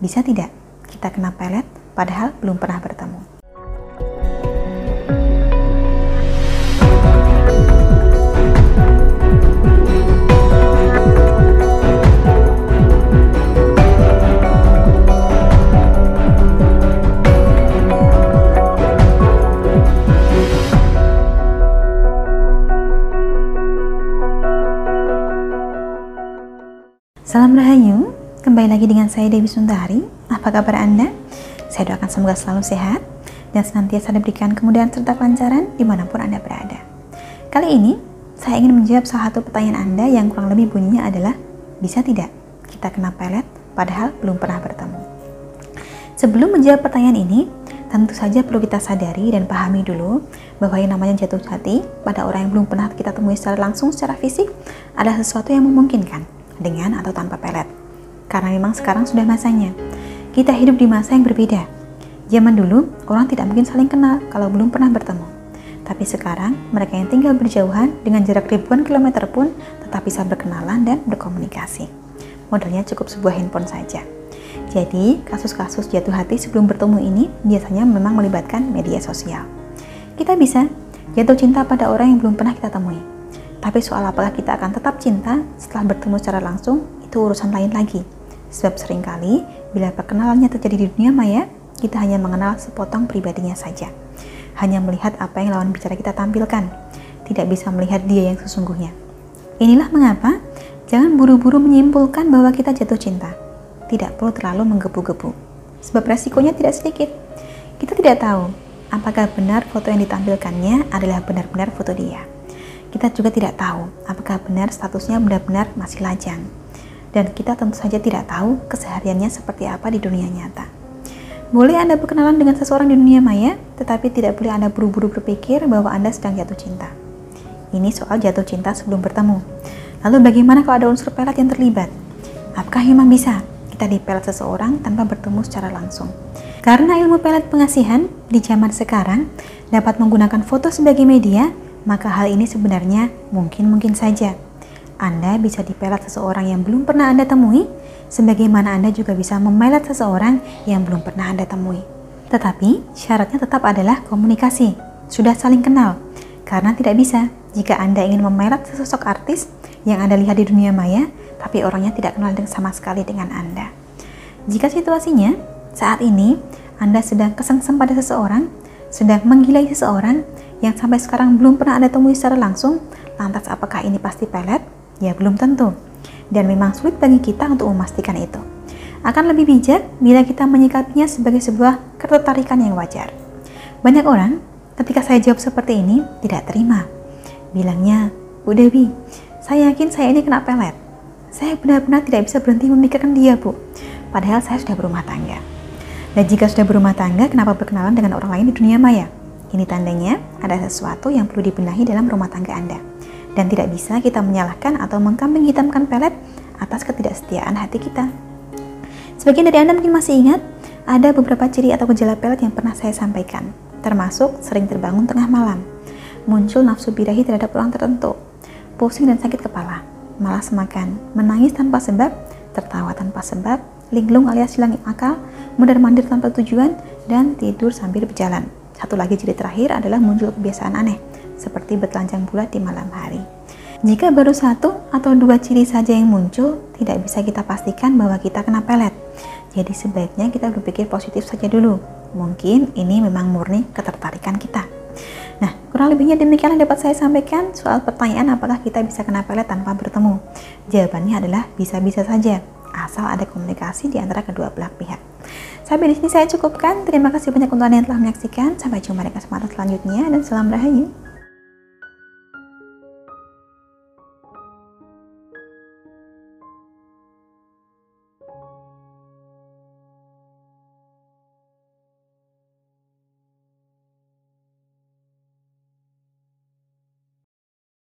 bisa tidak kita kena pelet padahal belum pernah bertemu? Salam Rahayu, kembali lagi dengan saya Dewi Sundari. Apa kabar Anda? Saya doakan semoga selalu sehat dan senantiasa diberikan kemudahan serta kelancaran di mana pun Anda berada. Kali ini, saya ingin menjawab salah satu pertanyaan Anda yang kurang lebih bunyinya adalah, bisa tidak kita kena pelet padahal belum pernah bertemu? Sebelum menjawab pertanyaan ini, tentu saja perlu kita sadari dan pahami dulu bahwa yang namanya jatuh hati pada orang yang belum pernah kita temui secara langsung secara fisik adalah sesuatu yang memungkinkan dengan atau tanpa pelet. Karena memang sekarang sudah masanya. Kita hidup di masa yang berbeda. Zaman dulu, orang tidak mungkin saling kenal kalau belum pernah bertemu. Tapi sekarang, mereka yang tinggal berjauhan dengan jarak ribuan kilometer pun tetap bisa berkenalan dan berkomunikasi. Modalnya cukup sebuah handphone saja. Jadi, kasus-kasus jatuh hati sebelum bertemu ini biasanya memang melibatkan media sosial. Kita bisa jatuh cinta pada orang yang belum pernah kita temui tapi soal apakah kita akan tetap cinta setelah bertemu secara langsung, itu urusan lain lagi. Sebab sering kali, bila perkenalannya terjadi di dunia maya, kita hanya mengenal sepotong pribadinya saja. Hanya melihat apa yang lawan bicara kita tampilkan, tidak bisa melihat dia yang sesungguhnya. Inilah mengapa jangan buru-buru menyimpulkan bahwa kita jatuh cinta. Tidak perlu terlalu menggebu-gebu, sebab resikonya tidak sedikit. Kita tidak tahu apakah benar foto yang ditampilkannya adalah benar-benar foto dia kita juga tidak tahu apakah benar statusnya benar-benar masih lajang. Dan kita tentu saja tidak tahu kesehariannya seperti apa di dunia nyata. Boleh Anda berkenalan dengan seseorang di dunia maya, tetapi tidak boleh Anda buru-buru berpikir bahwa Anda sedang jatuh cinta. Ini soal jatuh cinta sebelum bertemu. Lalu bagaimana kalau ada unsur pelet yang terlibat? Apakah memang bisa kita dipelet seseorang tanpa bertemu secara langsung? Karena ilmu pelet pengasihan di zaman sekarang dapat menggunakan foto sebagai media maka hal ini sebenarnya mungkin-mungkin saja. Anda bisa dipelat seseorang yang belum pernah Anda temui, sebagaimana Anda juga bisa memelat seseorang yang belum pernah Anda temui. Tetapi syaratnya tetap adalah komunikasi, sudah saling kenal. Karena tidak bisa jika Anda ingin memelat sesosok artis yang Anda lihat di dunia maya, tapi orangnya tidak kenal sama sekali dengan Anda. Jika situasinya saat ini Anda sedang kesengsem pada seseorang, sedang menggilai seseorang, yang sampai sekarang belum pernah Anda temui secara langsung, lantas apakah ini pasti pelet? Ya belum tentu. Dan memang sulit bagi kita untuk memastikan itu. Akan lebih bijak bila kita menyikapinya sebagai sebuah ketertarikan yang wajar. Banyak orang ketika saya jawab seperti ini tidak terima. Bilangnya, Bu Dewi, saya yakin saya ini kena pelet. Saya benar-benar tidak bisa berhenti memikirkan dia, Bu. Padahal saya sudah berumah tangga. Dan jika sudah berumah tangga, kenapa berkenalan dengan orang lain di dunia maya? Ini tandanya ada sesuatu yang perlu dibenahi dalam rumah tangga Anda. Dan tidak bisa kita menyalahkan atau mengkambing hitamkan pelet atas ketidaksetiaan hati kita. Sebagian dari Anda mungkin masih ingat, ada beberapa ciri atau gejala pelet yang pernah saya sampaikan, termasuk sering terbangun tengah malam, muncul nafsu birahi terhadap orang tertentu, pusing dan sakit kepala, malas makan, menangis tanpa sebab, tertawa tanpa sebab, linglung alias hilang akal, mundar-mandir tanpa tujuan, dan tidur sambil berjalan. Satu lagi ciri terakhir adalah muncul kebiasaan aneh, seperti bertelanjang bulat di malam hari. Jika baru satu atau dua ciri saja yang muncul, tidak bisa kita pastikan bahwa kita kena pelet. Jadi sebaiknya kita berpikir positif saja dulu. Mungkin ini memang murni ketertarikan kita. Nah, kurang lebihnya demikian yang dapat saya sampaikan soal pertanyaan apakah kita bisa kena pelet tanpa bertemu. Jawabannya adalah bisa-bisa saja, asal ada komunikasi di antara kedua belah pihak. Sampai di sini saya cukupkan. Terima kasih banyak untuk Anda yang telah menyaksikan. Sampai jumpa di kesempatan selanjutnya dan salam rahayu.